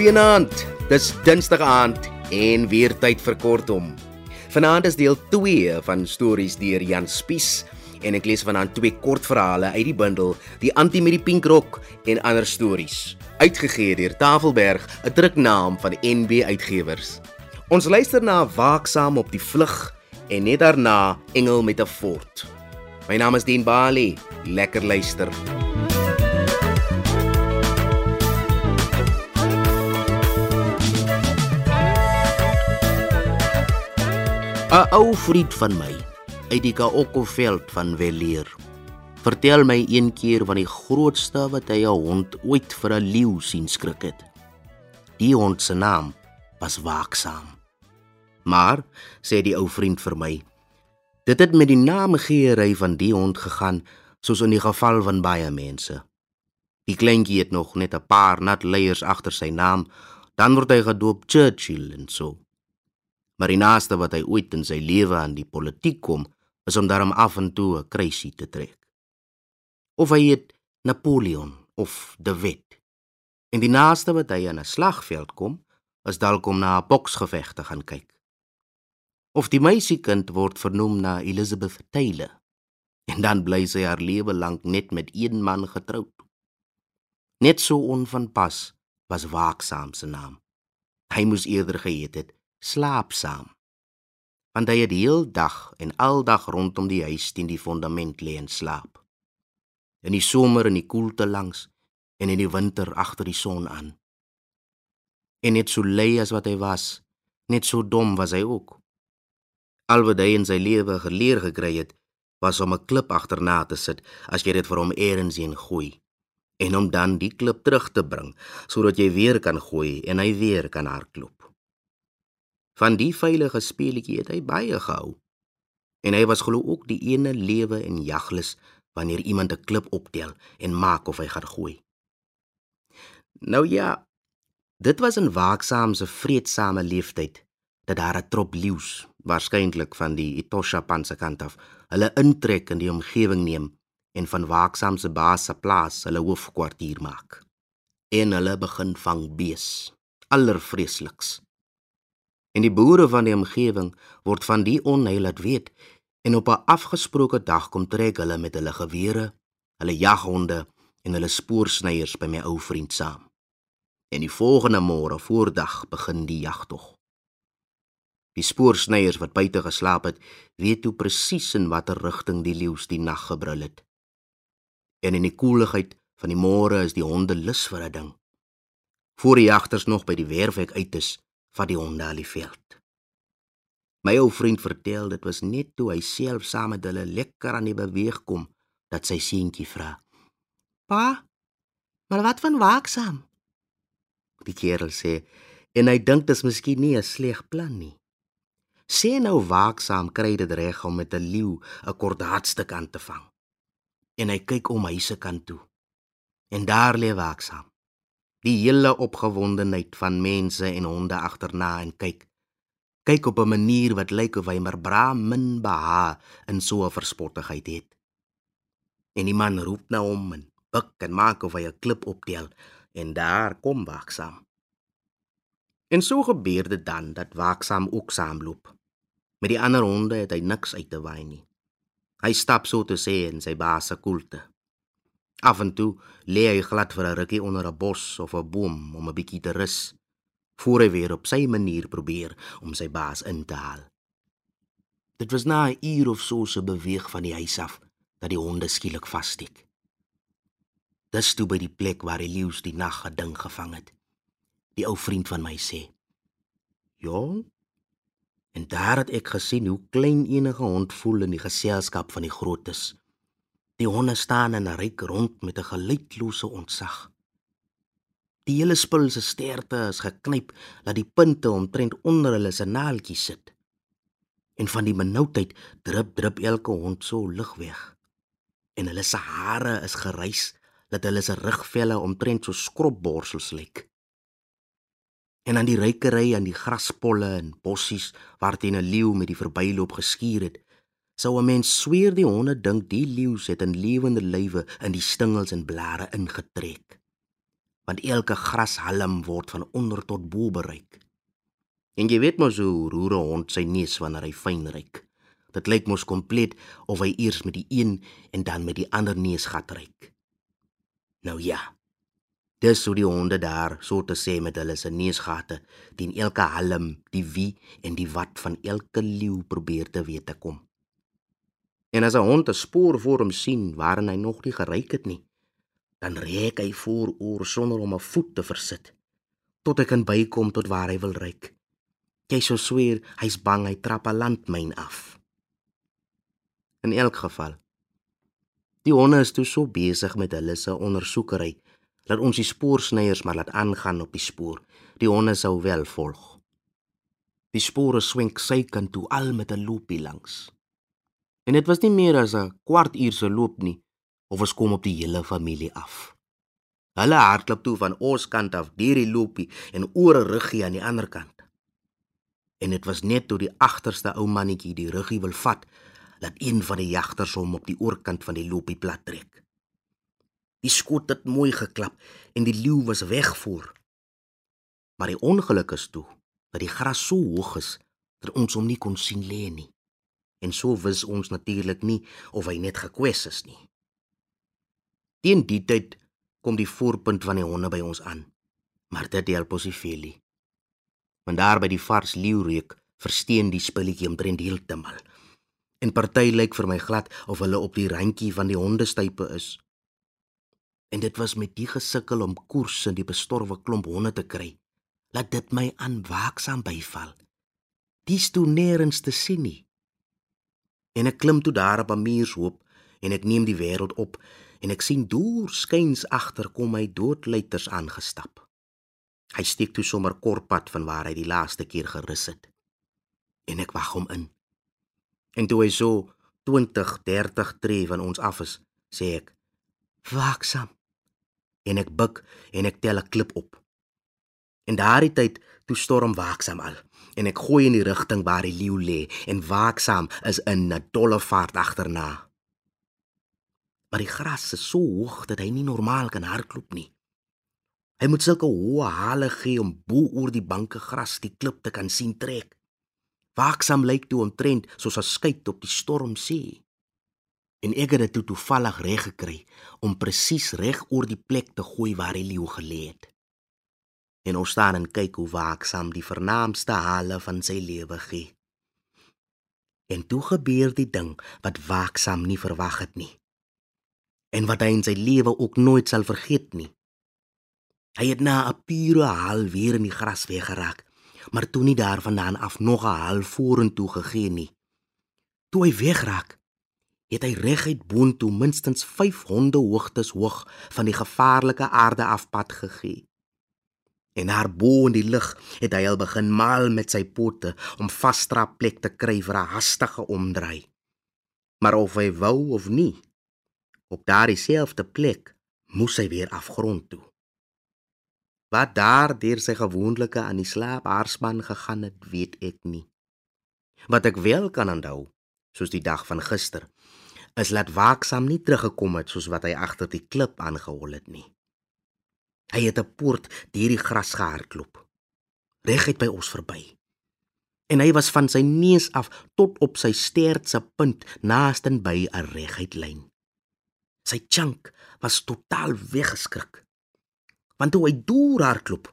Goeienaand. Dis Dinsdag aand en weer tyd vir kortom. Vanaand is deel 2 van stories deur Jan Spies en ek lees vanaand twee kortverhale uit die bundel Die Antie met die Pink Rok en ander stories, uitgegee deur Tafelberg, 'n druknaam van NB Uitgewers. Ons luister na Waaksaam op die vlug en net daarna Engel met 'n fort. My naam is Dien Bali. Lekker luister. 'n Ou vriend van my uit die Kaokoveld van Weleer vertel my een keer van die grootste wat hy 'n hond ooit vir 'n leeu sien skrik het. Die hond se naam was Waaksaam. Maar sê die ou vriend vir my, dit het met die naamgeery van die hond gegaan soos in die geval van baie mense. Die kleintjie het nog net 'n paar nat leiers agter sy naam, dan word hy gedoop Churchill en so maar die naaste wat hy ooit in sy lewe aan die politiek kom, is om daarom af en toe 'n kruisie te trek. Of hy het Napoleon of De Wet. En die naaste wat hy aan 'n slagveld kom, is dalk om na 'n boksgeveg te gaan kyk. Of die meisiekind word vernoem na Elizabeth Taylor. En dan bly sy haar lewe lank net met een man getroud. Net so onvanpas was waaksaam se naam. Hy moes eerder geheet het slaapsaam. Want hy het die heel dag en aldag rondom die huis teen die fondament lê en slaap. In die somer in die koelte langs en in die winter agter die son aan. En net so lei as wat hy was, net so dom was hy ook. Al wat hy in sy lewe geleer gekry het, was om 'n klip agterna te sit as jy dit vir hom eers heen gooi en om dan die klip terug te bring sodat jy weer kan gooi en hy weer kan hardloop. Van die veilige speletjie het hy baie gehou. En hy was glo ook die ene lewe en jaglus wanneer iemand 'n klip optel en maak of hy gaan gooi. Nou ja, dit was 'n waaksaamse vreedsame leeftyd dat daar 'n trop leeu's, waarskynlik van die Etosha panse kant af, hulle intrek in die omgewing neem en van waaksaamse baas se plaas hulle hoofkwartier maak. En hulle begin vang bees, allervreesliks en die boere van die omgewing word van die onheil laat weet en op 'n afgesproke dag kom trek hulle met hulle gewere, hulle jaghonde en hulle spoorsnyers by my ou vriend saam. En die volgende môre voordag begin die jagtog. Die spoorsnyers wat buite geslaap het, weet hoe presies in watter rigting die leeu's die nag gebrul het. En in die koeligheid van die môre is die honde lus vir 'n ding. Voor die jagters nog by die werfhek uit is, van die honde al die veld. My ou vriend vertel dit was net toe hy self saam met hulle lekker aan die beweeg kom dat sy seentjie vra: "Pa, maar wat van waaksaam?" Die kerel sê en hy dink dit is miskien nie 'n sleg plan nie. Sê nou waaksaam kry dit reg om met 'n leeu 'n kordaatste kant te vang. En hy kyk om hy se kant toe. En daar lê waaksaam die hele opgewondenheid van mense en honde agterna en kyk. Kyk op 'n manier wat lyk of hy maar bra min beha in so 'n verspottigheid het. En die man roep na hom en buik en maak of hy 'n klip optel en daar kom waaksaam. En so gebeur dit dan dat waaksaam ook saamloop. Met die ander honde het hy niks uit te waai nie. Hy stap so te sê in sy baas se koelte Af en toe lê hy glad vir 'n rukkie onder 'n bos of 'n boom om 'n bietjie te rus, voor hy weer op sy manier probeer om sy baas in te haal. Dit was na 'n uur of so se beweeg van die huis af dat die honde skielik vassteek. Dis toe by die plek waar die leeu's die nag geding gevang het. Die ou vriend van my sê: "Ja, en daar het ek gesien hoe klein enige hond voel in die geselskap van die grootes." Die honde staan en ryk rond met 'n geluidlose ontzag. Die hele spul se sterte is geknyp dat die punte omtrent onder hulle se naaltjies sit. En van die benoudheid drup drup elke hond so lig weg. En hulle se hare is gereis dat hulle se rugvelle omtrent so skropborsels lyk. En aan die rykery aan die graspolle en bossies waar teen 'n leeu met die verbyloop geskuur het, sou 'n mens sweer die honde dink die leeu's het in lewende lywe in die stingels en blare ingetrek. want elke grashalm word van onder tot bo bereik. En jy weet mos hoe roer 'n hond sy neus wanneer hy fyn ruik. Dit lyk mos kompleet of hy eers met die een en dan met die ander neusgat ruik. Nou ja. Dis hoe die honde daar so te sê met hulle se neusgate teen elke halm, die wie en die wat van elke leeu probeer te weet te kom. En as 'n hond 'n spoor voor hom sien waarin hy nog nie geryk het nie, dan reik hy vooroor sonder om 'n voet te versit tot hy kan bykom tot waar hy wil ryk. Jy sou sweer hy's bang hy trap 'n landmyn af. In elk geval. Die honde is toe so besig met hulle se ondersoekery dat ons die spoorsnyers maar laat aangaan op die spoor. Die honde sou wel volg. Die spore swenk sy kant toe al met 'n loopie langs. En dit was nie meer as 'n kwart uur se loop nie of ons kom op die hele familie af. Hulle hardloop toe van ons kant af deur die loopie en oor 'n ruggie aan die ander kant. En dit was net toe die agterste ou mannetjie die ruggie wil vat, dat een van die jagters hom op die oorkant van die loopie plat trek. Die skot het mooi geklap en die leeu was wegvoer. Maar die ongeluk is toe dat die gras so hoog is dat ons hom nie kon sien lê nie. En so wis ons natuurlik nie of hy net gekwes is nie. Teen die tyd kom die voorpunt van die honde by ons aan. Maar dit help ons nie veel nie. Want daar by die vars leeureuk versteen die spulletjie omtrent heeltemal. En party lyk vir my glad of hulle op die randjie van die hondestype is. En dit was met die gesukkel om koers in die bestorwe klomp honde te kry. Laat dit my aan waaksaam byval. Dis toe nêrens te sien nie. En ek klim toe daar op 'n muurshoop en ek neem die wêreld op en ek sien deur skuins agter kom hy doodluiters aangestap. Hy steek toe sommer kortpad van waar hy die laaste keer gerus het. En ek wag hom in. En toe hy so 20, 30 tree van ons af is, sê ek: "Waaksaam." En ek buig en ek tel 'n klip op. En daardie tyd toe storm waaksaam al en ek gooi in die rigting waar die leeu lê en waaksaam is in 'n dolle vaart agterna maar die gras is so hoog dat hy nie normaal kan hardloop nie. Hy moet sulke hoë hale gee om bo oor die banke gras die klip te kan sien trek. Waaksaam lyk toe omtrent soos 'n skyt op die storm see. En ek het dit toe toevallig reg gekry om presies reg oor die plek te gooi waar die leeu gelê het. En ons staan en kyk hoe waaksaam die vernaamste hale van sy lewe gee. En toe gebeur die ding wat waaksaam nie verwag het nie en wat hy in sy lewe ook nooit sal vergeet nie. Hy het na 'n pure haal weer in die gras weggeraak, maar toe nie daarvandaan af nog 'n haal vorentoe gegee nie. Toe hy wegraak, het hy reguit boontoe minstens 5 honde hoogtes hoog van die gevaarlike aarde afpad gegee. En haar bo in die lug het hy al begin maal met sy pote om vasstra plek te kry vir 'n hastige omdraai. Maar of hy wou of nie, Op daardie selfde plek moes hy weer afgrond toe. Wat daar deur sy gewoonlike aan die slaap haarspan gegaan het, weet ek nie. Wat ek wel kan onthou, soos die dag van gister, is laat waaksaam nie teruggekom het soos wat hy agter die klip aangehol het nie. Hy het 'n poort deur die gras gehardloop, reguit by ons verby. En hy was van sy neus af tot op sy stert se punt naaste by 'n reguit lyn. Sy chunk was totaal weggeskrik. Want toe hy deur hardloop,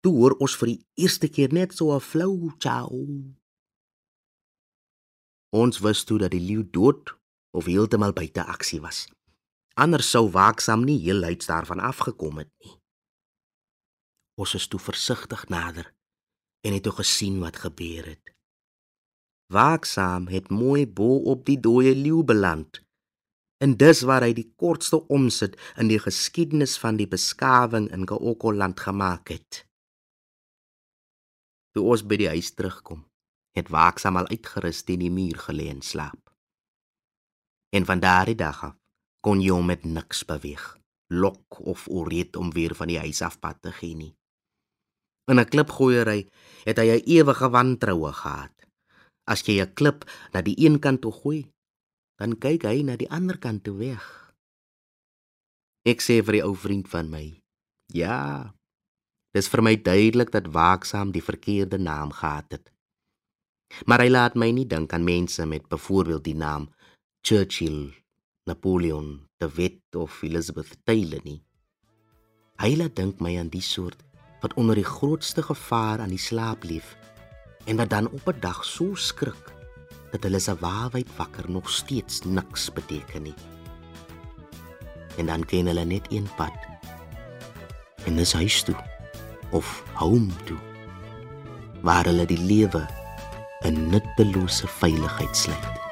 toe hoor ons vir die eerste keer net so 'n flou chau. Ons wist toe dat die leeu dood of heeltemal buite aksie was. Anders sou waaksaam nie heel uit daarvan afgekom het nie. Ons is toe versigtig nader en het toe gesien wat gebeur het. Waaksaam het mooi bo op die dooie leeu beland En dis waar hy die kortste omsit in die geskiedenis van die beskawing in Kaokoland gemaak het. Toe ons by die huis terugkom, het waaksaam al uitgerus teen die muur gelê en slaap. En van daardie dag af kon jy hom met niks beweeg, lok of ooreet om weer van die huis af pad te gaan nie. In 'n klipgooiery het hy 'n ewige wantroue gehad. As jy 'n klip na die een kant toe gooi, dan kyk hy na die ander kant toe weg. Ek sê vir die ou vriend van my, Ja. Dis vir my duidelik dat waaksaam die verkeerde naam gehad het. Maar hy laat my nie dink aan mense met byvoorbeeld die naam Churchill, Napoleon, De Wet of Elizabeth Taylor nie. Hy laat dink my aan die soort wat onder die grootste gevaar aan die slaap leef en wat dan op 'n dag so skrik dat hulle se waarheid wakker nog steeds niks beteken nie. En dan ken hulle net een pad. En dis huis toe of home toe. Waar hulle die lewe in nuttelose veiligheid sluit.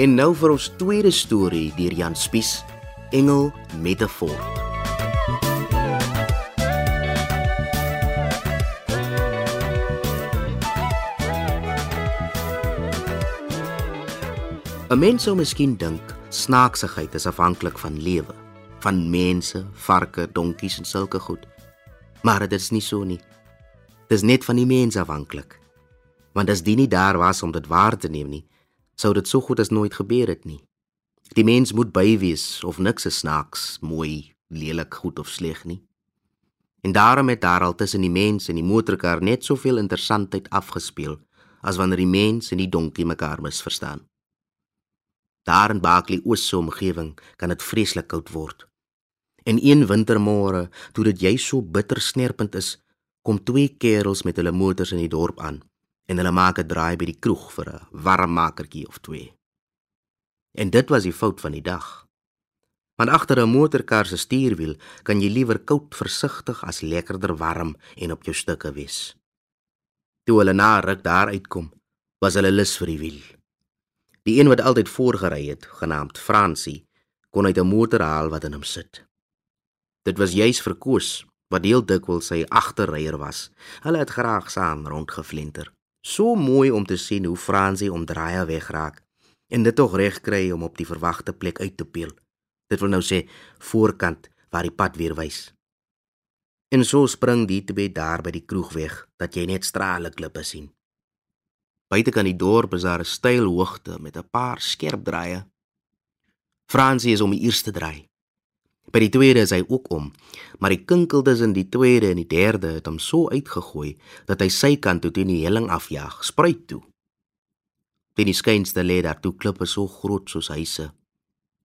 En nou vir ons tweede storie deur Jan Spies, Engel Metafoor. 'n Mens sou miskien dink snaaksigheid is afhanklik van lewe, van mense, varke, donkies en sulke goed. Maar dit is nie so nie. Dit is net van die mens afhanklik. Want as die nie daar was om dit waar te neem nie, sou dit so goed as nooit gebeur het nie. Die mens moet by wees of niks is snaaks, mooi, lelik, goed of sleg nie. En daarom het daar al tussen die mens en die motorkar net soveel interessantheid afgespeel as wanneer die mens en die donkie mekaar misverstaan. Daar in Bakley oosse omgewing kan dit vreeslik koud word. En een wintermôre, toe dit jy so bitter snerpend is, kom twee kerels met hulle motors in die dorp aan en hulle maak 'n draai by die kroeg vir 'n warm makertjie of twee. En dit was die fout van die dag. Want agter 'n motorkar se stuurwiel kan jy liewer koud versigtig as lekkerder warm en op jou stukke wees. Toe hulle na ruk daar uitkom, was hulle lus vir die wiel. Die een wat altyd voorgery het, genaamd Fransie, kon uit 'n motor haal wat in hom sit. Dit was juis verkoos wat deel dikwels sy agterryer was. Hulle het graag saam rondgevlenter. So mooi om te sien hoe Fransie omdraai wegraak en dit tog reg kry om op die verwagte plek uit te peel. Dit wil nou sê voorkant waar die pad weer wys. En so spring die twee daar by die kroeg weg dat jy net strale klippe sien. Buite kan die dorp is daar 'n steil hoogte met 'n paar skerp draaie. Fransie is om die eerste draai. By die tweede is hy ook om, maar die kinkeldes in die tweede en die derde het hom so uitgegooi dat hy sy kant toe teen die helling afjaag, spruit toe. Teen die skynste lê daar toe klippe so groot soos huise.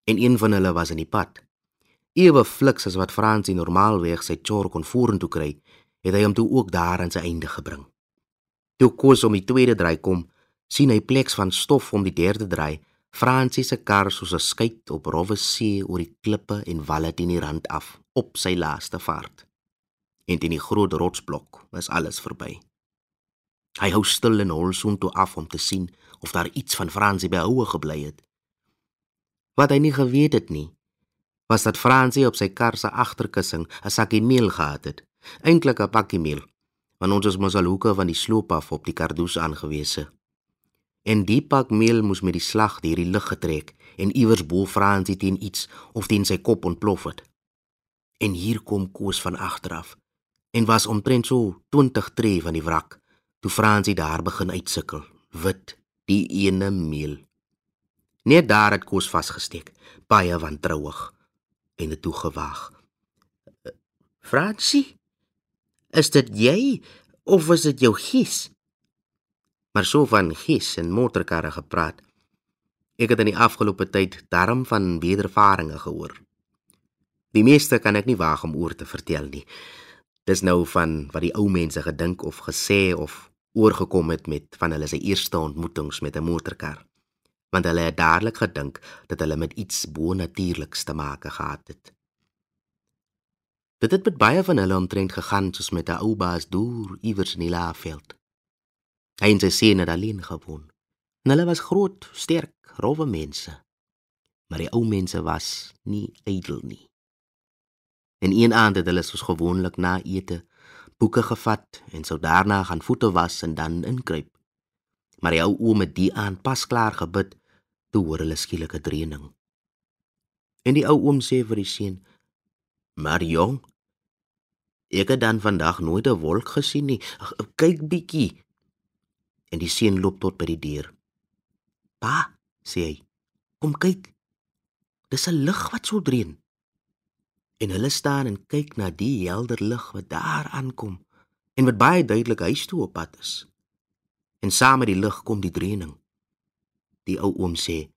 En een van hulle was in die pad. Ewe fliks as wat Fransie normaalweg sy chor kon vorentoe kry, het hy hom toe ook daar aan sy einde gebring. Toe kos om die tweede draai kom, sien hy pleks van stof om die derde draai. Fransie se kar soos 'n skuit op rowwe see oor die klippe en walle teen die rand af op sy laaste vaart. En teen die groot rotsblok was alles verby. Hy hou stil en hol so toe af om te sien of daar iets van Fransie behoue gebly het. Wat hy nie geweet het nie, was dat Fransie op sy kar se agterkussing 'n sakkie meel gehad het, eintlik 'n pakkie meel want ons is mos al hoeke van die sloop af op die kardoes aangewese. En die pak meel moes met die slag deur die lug getrek en iewers bo Fransie teen iets of teen sy kop ontplof het. En hier kom Koos van agteraf en was omtrent so 20 tree van die wrak toe Fransie daar begin uitsukkel, wit, die ene meel. Net daar het Koos vasgesteek, baie wantrouig en dit toe gewaag. Fransie Is dit jy of is dit jou gies? Maar so van gies en motorkarre gepraat. Ek het in die afgelope tyd darm van wedervarings gehoor. Die meeste kan ek nie waag om oor te vertel nie. Dis nou van wat die ou mense gedink of gesê of oorgekom het met van hulle se eerste ontmoetings met 'n motorkar. Want hulle het dadelik gedink dat hulle met iets bo-natuurliks te maak gehad het. Dit het met baie van hulle omtrent gegaan soos met 'n ou baas deur iewers in die laafveld. Hy en sy seun het alleen gewoon. En hulle was groot, sterk, rowwe mense. Maar die ou mense was nie ydel nie. En een aand het hulle soos gewoonlik na ete boeke gevat en sou daarna gaan voete was en dan inkruip. Maar die ou oom het die aand pas klaar gebid toe hoor hulle skielike dreuning. En die ou oom sê vir die seun: Maar jong, Ek het dan vandag nooit 'n wolk gesien nie. Kyk bietjie. En die seun loop tot by die deur. "Pa," sê hy. "Kom kyk. Dis 'n lig wat so dreun." En hulle staan en kyk na die helder lig wat daar aankom en wat baie duidelik huis toe op pad is. En saam met die lig kom die dreuning. Die ou oom sê: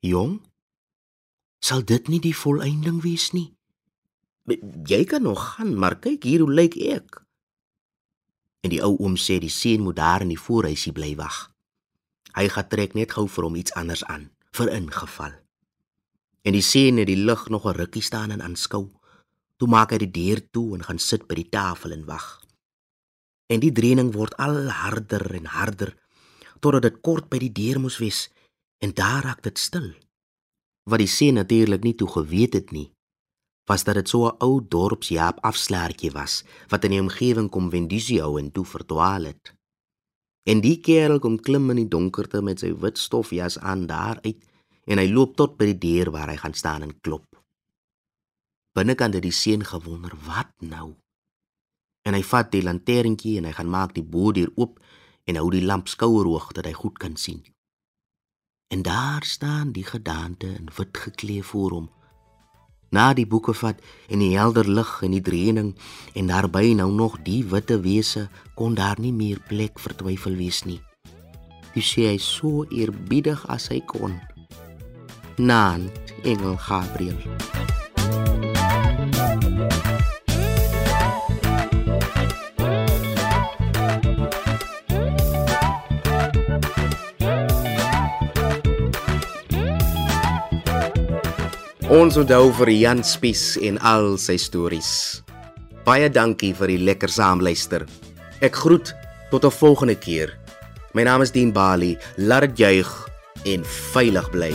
"Jong, sal dit nie die volëinding wees nie?" Jy kan nog gaan, maar kyk hier hoe lyk ek. En die ou oom sê die seun moet daar in die voorhuisie bly wag. Hy gaan trek net gou vir hom iets anders aan, vir ingeval. En die seun het die lig nog 'n rukkie staan en aanskou. Toe maak hy die deur toe en gaan sit by die tafel en wag. En die dreuning word al harder en harder totdat dit kort by die deur moes wees en daar raak dit stil. Wat die seun natuurlik nie toe geweet het nie, was dat dit so 'n ou dorpsjaap afslaertjie was wat in die omgewing kom wendisie hou en toe verdwaal het. En die kerel kom klim in die donkerte met sy wit stofjas aan daar uit en hy loop tot by die deur waar hy gaan staan en klop. Binnekant het die seun gewonder, "Wat nou?" En hy vat die lanterntjie en hy gaan maak die bodeur oop en hou die lamp skouerhoog dat hy goed kan sien. En daar staan die gedaante in wit geklee voor hom na die boeke vat en die helder lig en die dreuning en daarby nou nog die witte wese kon daar nie meer plek vir twyfel wees nie. Hy sê hy so eerbiedig as hy kon. Naan Engel Gabriel. Ons onthou vir Jan Spies en al sy stories. Baie dankie vir die lekker saamluister. Ek groet tot 'n volgende keer. My naam is Dien Bali. Laat dit juig en veilig bly.